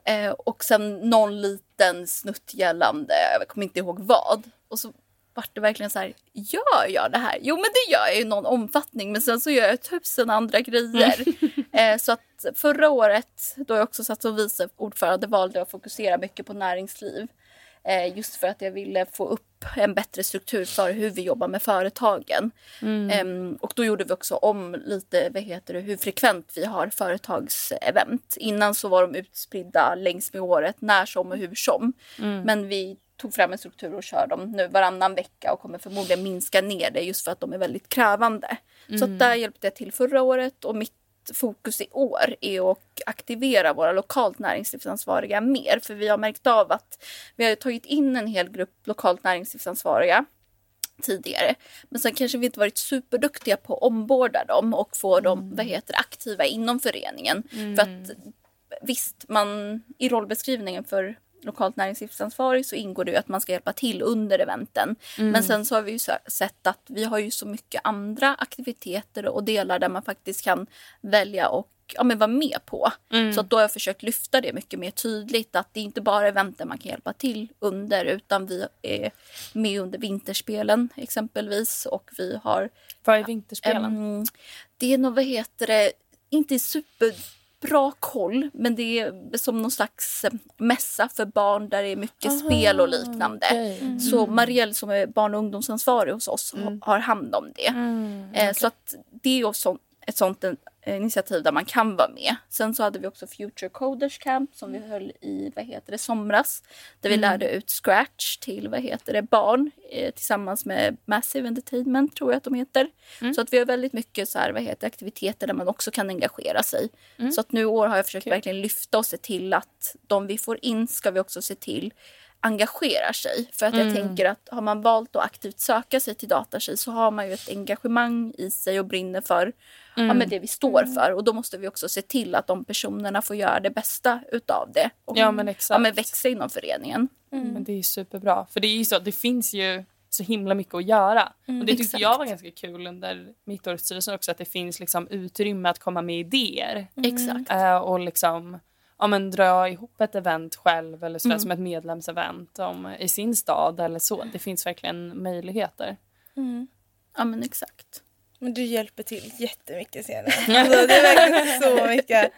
Eh, och sen någon liten snutt gällande, jag kommer inte ihåg vad. Och så vart det verkligen så här, gör jag det här? Jo men det gör jag i någon omfattning men sen så gör jag tusen andra grejer. eh, så att förra året, då jag också satt som vice ordförande, valde jag att fokusera mycket på näringsliv. Eh, just för att jag ville få upp en bättre struktur för hur vi jobbar med företagen. Ehm, och då gjorde vi också om lite vad heter det, hur frekvent vi har företagsevent. Innan så var de utspridda längs med året, när som och hur som. Men vi tog fram en struktur och kör dem nu varannan vecka och kommer förmodligen minska ner det just för att de är väldigt krävande. Så att där hjälpte jag till förra året och mitt fokus i år är att aktivera våra lokalt näringslivsansvariga mer. För vi har märkt av att vi har tagit in en hel grupp lokalt näringslivsansvariga tidigare. Men sen kanske vi inte varit superduktiga på att omborda dem och få dem vad heter, aktiva inom föreningen. För att visst, man, i rollbeskrivningen för lokalt näringslivsansvarig så ingår det ju att man ska hjälpa till under eventen. Men sen så har vi ju sett att vi har ju så mycket andra aktiviteter och delar där man faktiskt kan välja och ja, men vara med på. Så att då har jag försökt lyfta det mycket mer tydligt att det är inte bara eventen man kan hjälpa till under utan vi är med under vinterspelen exempelvis och vi har Vad är vinterspelen? Ehm, det är nog, vad heter det, inte superbra koll, men det är som någon slags eh, mässa för barn där det är mycket spel och liknande. okej. Så Marielle som är barn och ungdomsansvarig hos oss ha- har hand om det. Eh, Så att det är också ett sånt initiativ där man kan vara med. Sen så hade vi också Future Coders Camp som vi höll i vad heter det, somras. Där vi lärde ut Scratch till vad heter det, barn eh, tillsammans med Massive Entertainment tror jag att de heter. Så att vi har väldigt mycket så här, vad heter, aktiviteter där man också kan engagera sig. Så att nu år har jag försökt verkligen lyfta och se till att de vi får in ska vi också se till engagerar sig. För att jag tänker att har man valt att aktivt söka sig till datatjej så har man ju ett engagemang i sig och brinner för ja, men det vi står för. Och då måste vi också se till att de personerna får göra det bästa utav det. Och Ja, men exakt. ja, men växa inom föreningen. Men det är superbra. För det är ju så, det finns ju så himla mycket att göra. och det tyckte exakt. jag var ganska kul under mitt år i styrelsen också att det finns liksom utrymme att komma med idéer. Exakt. Eh, och liksom ja, men dra ihop ett event själv eller sådär, som ett medlemsevent om, i sin stad eller så. Det finns verkligen möjligheter. Ja men exakt. Men du hjälper till jättemycket ser jag. Alltså, det är verkligen så mycket.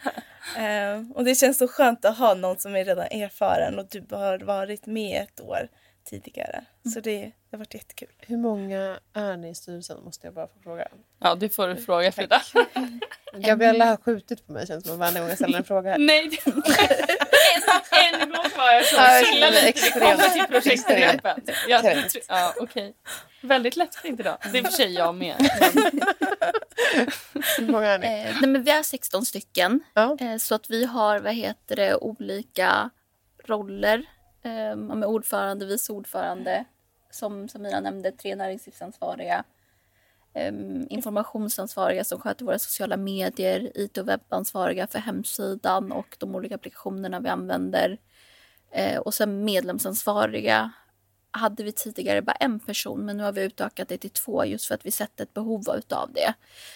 Ehm, och det känns så skönt att ha någon som är redan erfaren och du har varit med ett år tidigare. Så det, det har varit jättekul. Hur många är ni i styrelsen? Måste jag bara få fråga. Ja, det får du fråga Frida. Gabriella har skjutit på mig känns det som varje gång jag ställer en fråga här. Nej, det... en, en gång var jag så. Ja, Chilla lite, extremt- komma till projektgruppen. Tr- ja, okej. Väldigt lättvindigt idag. Det är för sig jag med. Hur många är ni? Eh, nej, men vi är 16 stycken. Ja. Eh, så att vi har vad heter det, olika roller. Eh, med ordförande, vice ordförande. Som Samira nämnde, tre näringslivsansvariga. Eh, informationsansvariga som sköter våra sociala medier. IT och webbansvariga för hemsidan och de olika applikationerna vi använder. Eh, och sen medlemsansvariga hade vi tidigare bara en person men nu har vi utökat det till två just för att vi sett ett behov utav det.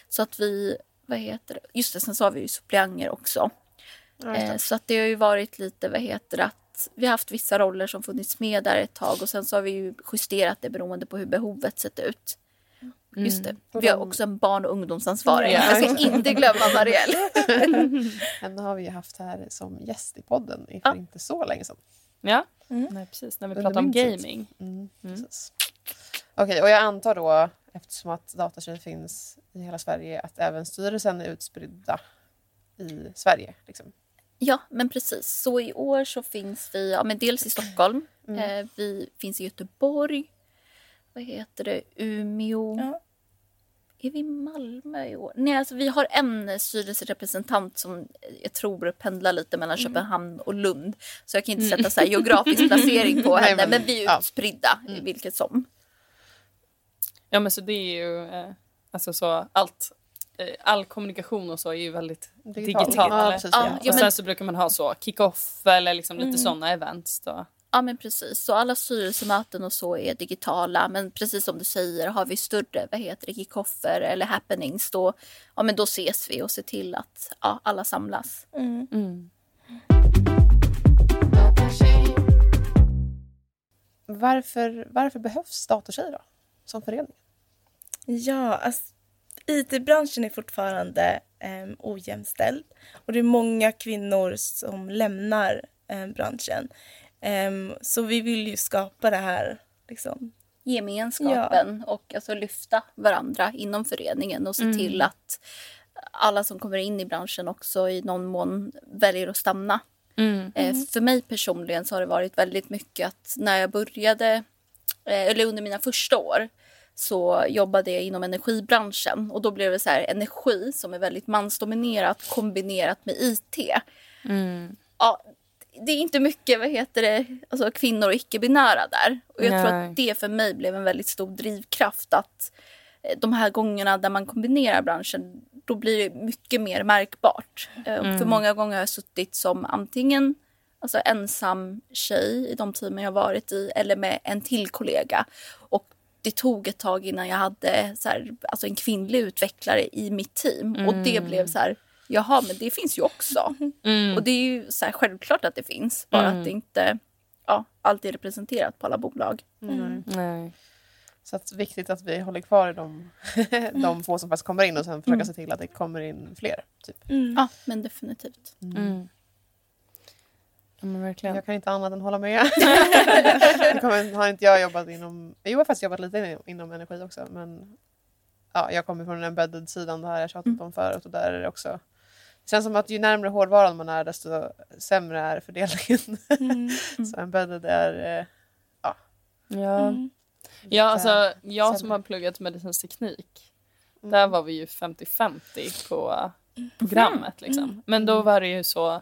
Så att vi, vad heter det, just det, sen så har vi ju suppleanter också. Eh, så att det har ju varit lite, vad heter det, att vi har haft vissa roller som funnits med där ett tag och sen så har vi ju justerat det beroende på hur behovet sett ut. Just det. Vi har också en barn och ungdomsansvarig. Ja, Jag ska inte glömma Marielle. Henne har vi ju haft här som gäst i podden för Ja. inte så länge sedan. Ja, Nej, precis. När vi Under pratar om gaming. Mm, precis. Okej, och jag antar då, eftersom att Datatjej finns i hela Sverige, att även styrelsen är utspridda i Sverige. Liksom. Ja, men precis. Så i år så finns vi ja, men dels i Stockholm. Mm. Eh, vi finns i Göteborg. Vad heter det? Umeå. Ja. Är vi i Malmö i år? Nej, alltså vi har en styrelserepresentant som jag tror pendlar lite mellan Köpenhamn och Lund. Så jag kan inte sätta så här geografisk placering på Nej, henne, men- men, vi är ja. utspridda i vilket som. Ja men så det är ju eh, alltså så allt eh, all kommunikation och så är ju väldigt Digital. digital. Ja, precis, Ja, ja. ja, och sen men- så brukar man ha så kick-off eller liksom lite Mm. sådana events då. Ja men precis, så alla styrelsemöten och så är digitala men precis som du säger har vi större vad heter det, kickoffer eller happenings då, ja, men då ses vi och ser till att ja, alla samlas. Mm. Varför, varför behövs datortjejer då? Som förening? Ja, alltså, IT-branschen är fortfarande um, ojämställd och det är många kvinnor som lämnar em, branschen. Em, så vi vill ju skapa det här liksom. Gemenskapen och alltså lyfta varandra inom föreningen och se till att alla som kommer in i branschen också i någon mån väljer att stanna. Eh, För mig personligen så har det varit väldigt mycket att när jag började, eh, eller under mina första år, så jobbade jag inom energibranschen och då blev det så här energi som är väldigt mansdominerat kombinerat med IT. Ja, det är inte mycket vad heter det, alltså kvinnor och icke-binära där. Och jag tror Nej. att det för mig blev en väldigt stor drivkraft att eh, de här gångerna där man kombinerar branschen då blir det mycket mer märkbart. Eh, För många gånger har jag suttit som antingen alltså ensam tjej i de teamen jag varit i eller med en till kollega. Och det tog ett tag innan jag hade så här, alltså en kvinnlig utvecklare i mitt team. Och det blev så här, jaha men det finns ju också. Och det är ju så här, självklart att det finns, bara att det inte ja, alltid är representerat på alla bolag. Nej. Så att viktigt att vi håller kvar i de, de få som faktiskt kommer in och sen försöka se till att det kommer in fler. Typ. Ja, men definitivt. Mm. Ja, men verkligen. Jag kan inte annat än hålla med. jag kommer, har inte jag jobbat inom... Jo, jag har faktiskt jobbat lite inom, inom energi också. Men ja, jag kommer från den embedded-sidan, det har jag tjatat om förut. Och där är det också... Känns som att ju närmare hårdvaran man är desto sämre är fördelningen. Så embedded är... Eh, Ja. Ja, alltså jag som har pluggat medicinsk teknik. Där var vi ju 50-50 på programmet. Liksom. Men då var det ju så,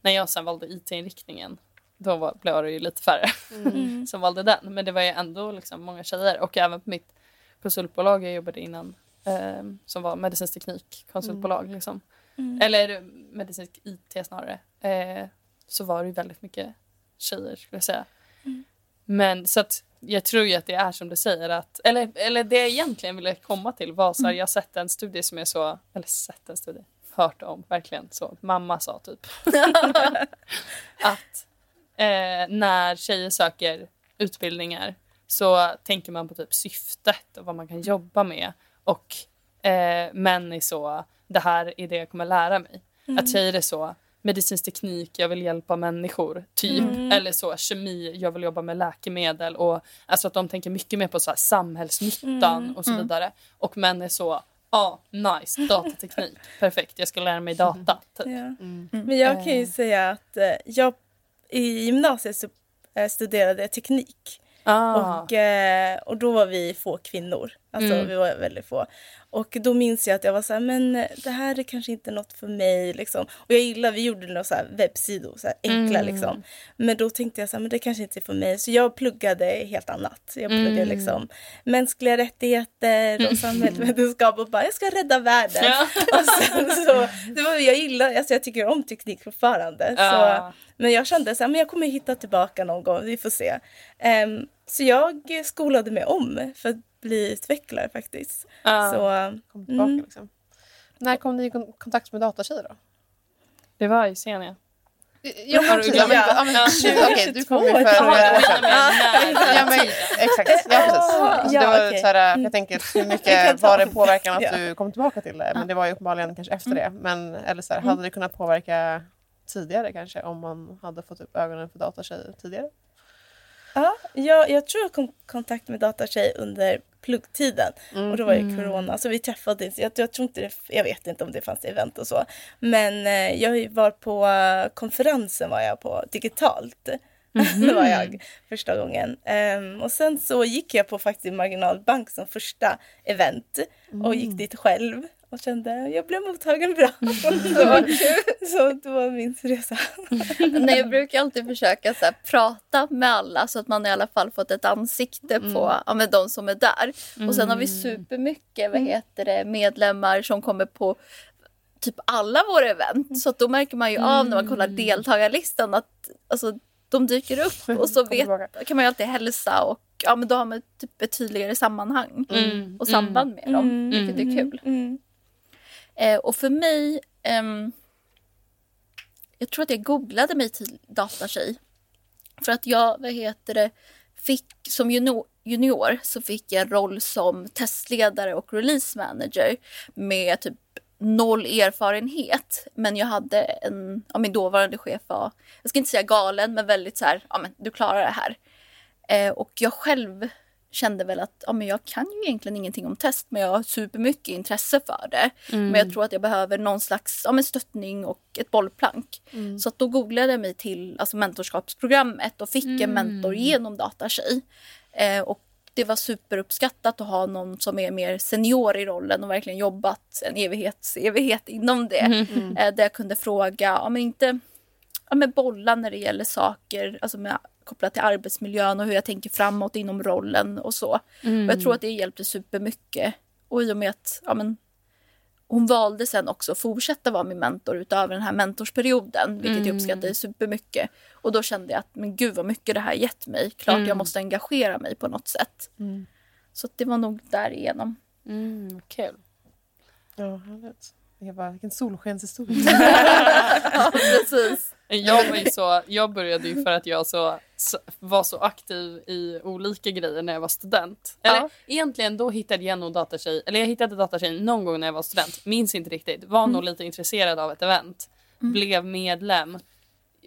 när jag sen valde IT-inriktningen, då var, blev det ju lite färre som valde den. Men det var ju ändå liksom många tjejer och även på mitt konsultbolag jag jobbade innan eh, som var medicinsk teknik konsultbolag. Liksom. Eller medicinsk IT snarare. Eh, så var det ju väldigt mycket tjejer skulle jag säga. Men så att jag tror ju att det är som du säger att, eller, eller det jag egentligen ville komma till var så här, jag har sett en studie som är så, eller sett en studie, hört om verkligen så, mamma sa typ. att eh, när tjejer söker utbildningar så tänker man på typ syftet och vad man kan jobba med och eh, män är så, det här är det jag kommer lära mig. Att tjejer är så, medicinsk teknik, jag vill hjälpa människor, typ. Eller så, kemi, jag vill jobba med läkemedel. Och, alltså att de tänker mycket mer på så här, samhällsnyttan och så vidare. Och män är så, ja, nice, datateknik, perfekt, jag ska lära mig data. Typ. Ja. Men jag kan ju säga att eh, jag i gymnasiet så eh, studerade teknik. Ah. Och, eh, och då var vi få kvinnor. Alltså Mm. vi var väldigt få. Och då minns jag att jag var så här, men det här är kanske inte något för mig. Liksom. Och jag gillar, vi gjorde några så här webbsidor, så här enkla Mm. liksom. Men då tänkte jag så här, men det kanske inte är för mig. Så jag pluggade helt annat. Jag pluggade Mm. liksom mänskliga rättigheter och samhällsvetenskap och bara, jag ska rädda världen. Ja. Och sen så, det var, jag gillar, alltså jag tycker om teknik fortfarande. Så, Ja. men jag kände så här, men jag kommer hitta tillbaka någon gång, vi får se. Ehm, så jag skolade mig om för att bli utvecklare faktiskt. Ja. Så, kom tillbaka, Mm. liksom. När kom ni i kon- kontakt med datatjejer då? Det var i Senia. Ja, Har du glömt? Ja, men- ja, men Ja. 20, Okej, du kom ju 22 för tror jag. några år sedan. Ja, men, exakt, ja precis. Ja, det var så här, jag tänker hur Jag mycket var det påverkan att Ja. du kom tillbaka till det? Men det var ju uppenbarligen kanske efter det. Men eller så här, hade det kunnat påverka tidigare kanske om man hade fått upp ögonen för datatjejer tidigare? Ja, jag, jag tror jag kom i kontakt med datatjej under pluggtiden. Och då var det corona, så vi träffades. Jag, jag, tror inte det, jag vet inte om det fanns event och så. Men eh, jag var på eh, konferensen var jag på digitalt. det var jag första gången. Ehm, och sen så gick jag på faktiskt Marginalbank som första event och gick dit själv och kände att jag blev mottagen bra. så, så det var min resa. Nej, jag brukar alltid försöka så här, prata med alla så att man i alla fall fått ett ansikte på ja, med de som är där. Och sen har vi supermycket vad heter det, medlemmar som kommer på typ alla våra event. Så att då märker man ju av när man kollar deltagarlistan att alltså, de dyker upp och så vet, kan man ju alltid hälsa och ja, men då har man typ ett tydligare sammanhang Mm. och samband med dem, Mm. vilket är kul. Eh, och för mig, ehm, jag tror att jag googlade mig till datatjej. För att jag, vad heter det, fick som junior, junior så fick jag en roll som testledare och release manager med typ noll erfarenhet. Men jag hade en, ja, min dåvarande chef var, jag ska inte säga galen, men väldigt så här, ja men du klarar det här. Eh, och jag själv kände väl att ja, men jag kan ju egentligen ingenting om test men jag har supermycket intresse för det. Men jag tror att jag behöver någon slags ja, men stöttning och ett bollplank. Så att då googlade jag mig till alltså, mentorskapsprogrammet och fick en mentor genom Datatjej. Eh, och det var superuppskattat att ha någon som är mer senior i rollen och verkligen jobbat en evighets evighet inom det. Eh, där jag kunde fråga, ja men inte ja, men bolla när det gäller saker alltså med, kopplat till arbetsmiljön och hur jag tänker framåt inom rollen och så. Och jag tror att det hjälpte supermycket. Och i och med att ja, men, hon valde sen också att fortsätta vara min mentor utöver den här mentorsperioden, vilket jag uppskattade supermycket. Och då kände jag att men gud vad mycket det här gett mig. Klart jag måste engagera mig på något sätt. Så att det var nog därigenom. Mm, kul. Ja, härligt. Jag bara, vilken solskenshistoria. ja, precis. Jag, var så, jag började ju för att jag så, var så aktiv i olika grejer när jag var student. Eller Ja. egentligen då hittade jag nog datatjej, eller jag hittade datatjej någon gång när jag var student. Minns inte riktigt. Var nog lite intresserad av ett event. Blev medlem.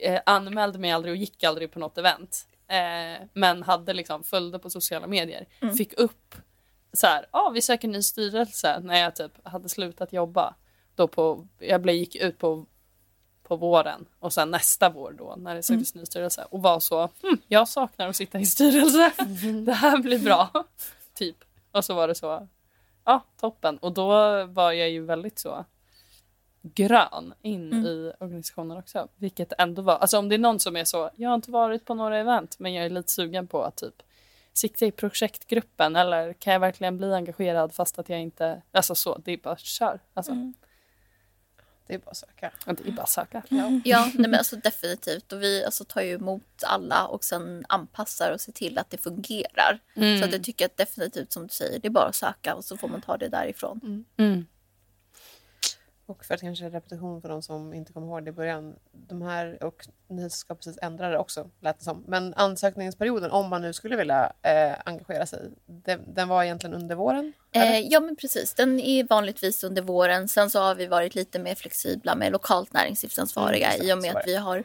Eh, anmälde mig aldrig och gick aldrig på något event. Eh, men hade liksom, följde på sociala medier. Fick upp så här, ah, vi söker ny styrelse när jag typ hade slutat jobba. Då på, jag gick ut på på våren och sen nästa vår då när det söktes ny styrelse och var så hm, jag saknar att sitta i styrelse. Det här blir bra. typ. Och så var det så ja toppen och då var jag ju väldigt så grön in i organisationen också. Vilket ändå var, alltså om det är någon som är så, jag har inte varit på några event men jag är lite sugen på att typ sikta i projektgruppen eller kan jag verkligen bli engagerad fast att jag inte, alltså så, det är bara kör. Alltså, Det är bara att söka. Det är bara att söka. Ja, nej men alltså definitivt. Och vi alltså tar ju emot alla och sen anpassar och ser till att det fungerar. Så att jag tycker att definitivt som du säger, det är bara att söka och så får man ta det därifrån. Mm. Och för att kanske repetition för de som inte kommer ihåg det i början. De här, och ni ska precis ändra det också, lät det som. Men ansökningsperioden, om man nu skulle vilja eh, engagera sig, den, den var egentligen under våren? Eh, ja men precis, den är vanligtvis under våren. Sen så har vi varit lite mer flexibla med lokalt näringslivsansvariga Mm, i och med att det. vi har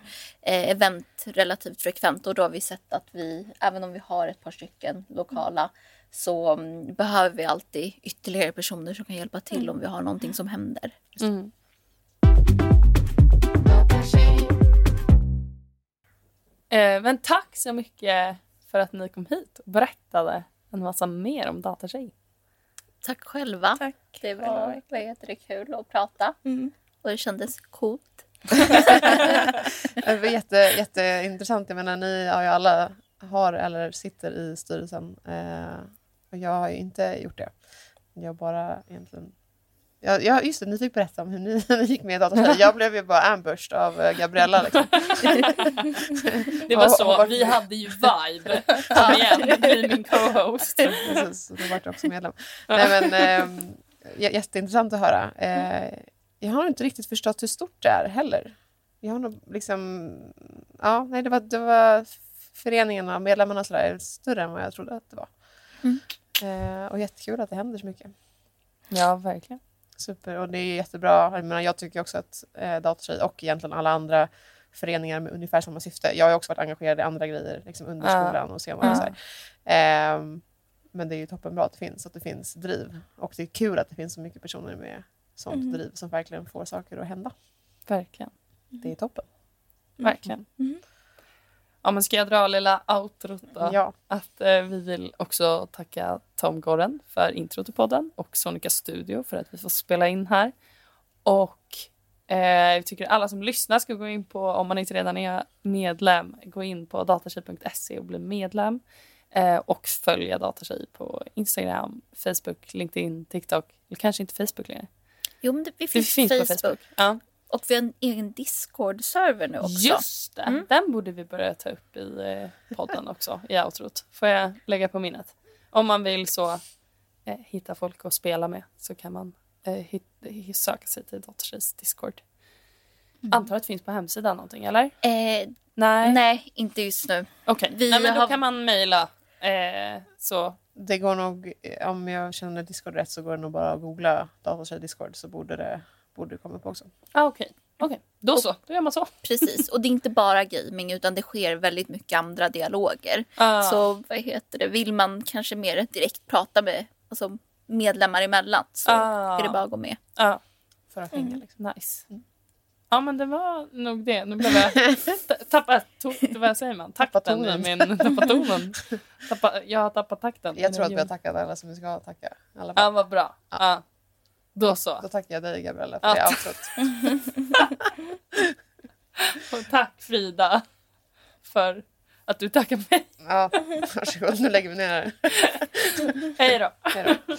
eh, event relativt frekvent och då har vi sett att vi, även om vi har ett par stycken lokala så mm, behöver vi alltid ytterligare personer som kan hjälpa till Mm. om vi har någonting som händer. Mm. Eh, men tack så mycket för att ni kom hit och berättade en massa mer om datatjej. Tack själva. Tack. Det var vad heter det, kul att prata Mm. och det kändes coolt. Det var jätte, jätteintressant. Jag menar, ni har ju alla har eller sitter i styrelsen. Eh, och jag har ju inte gjort det. Jag bara egentligen... Ja, ja, just det, ni fick berätta om hur ni, ni gick med i datatjej. Jag blev ju bara ambushed av eh, Gabriella. Liksom. Det var Och- så, och- vi hade ju vibe. Kom igen, bli min co-host. Precis, då vart jag också medlem. Nej, men, eh, jätteintressant att höra. Eh, jag har inte riktigt förstått hur stort det är heller. Jag har nog liksom... Ja, nej, det var, det var föreningen och medlemmarna och sådär, är större än vad jag trodde att det var. Eh, och jättekul att det händer så mycket. Ja, verkligen. Super, och det är jättebra. Jag, menar, jag tycker också att eh, Datatjej och egentligen alla andra föreningar med ungefär samma syfte. Jag har också varit engagerad i andra grejer liksom under Ja. skolan och CMA och så här. Ehm, men det är ju toppenbra att det finns, att det finns driv. Och det är kul att det finns så mycket personer med sånt driv som verkligen får saker att hända. Verkligen. Det är toppen. Verkligen. Ja, men ska jag dra lilla outrot då? Ja. Att eh, vi vill också tacka Tom Gorren för intro till podden och Sonica Studio för att vi får spela in här. Och eh, vi tycker alla som lyssnar ska gå in på, om man inte redan är medlem, gå in på datatjej.se och bli medlem. Eh, och följa Datatjej på Instagram, Facebook, LinkedIn, TikTok. Eller kanske inte Facebook längre. Jo, men det, vi finns, finns på på Facebook. Facebook. Ja. Och vi har en egen Discord-server nu också. Just det, Mm. den borde vi börja ta upp i eh, podden också, i outrot. Får jag lägga på minnet. Om man vill så eh, hitta folk att spela med så kan man eh, hit, hit, söka sig till Datortjejs Discord. Antar att det finns på hemsidan någonting, eller? Eh, Nej. nej, inte just nu. Okej, Nej, men då har- kan man mejla. Eh, så. Det går nog, om jag känner Discord rätt så går det nog bara att googla datatjej Discord så borde det, borde det komma upp också. Ah, Okej, Okej. då så. Då gör man så. Precis, och det är inte bara gaming utan det sker väldigt mycket andra dialoger. Ah. Så vad heter det, vill man kanske mer direkt prata med alltså, medlemmar emellan så Ah. är det bara att gå med. Ja, För att hänga liksom. nice. Ja men det var nog det. Nu blev jag ta- tappat, vad säger man? Tappat Takten i tonen. min, tappat tonen. Tappa, jag har tappat takten. Jag tror att vi har tackat alla som vi ska tacka. Alla. Ja vad bra. Ja. Då så. Då tackar jag dig Gabriella för Ja. det outrot. Och tack Frida för att du tackar mig. Ja, varsågod. Nu lägger vi ner här. Hej då. Hej då.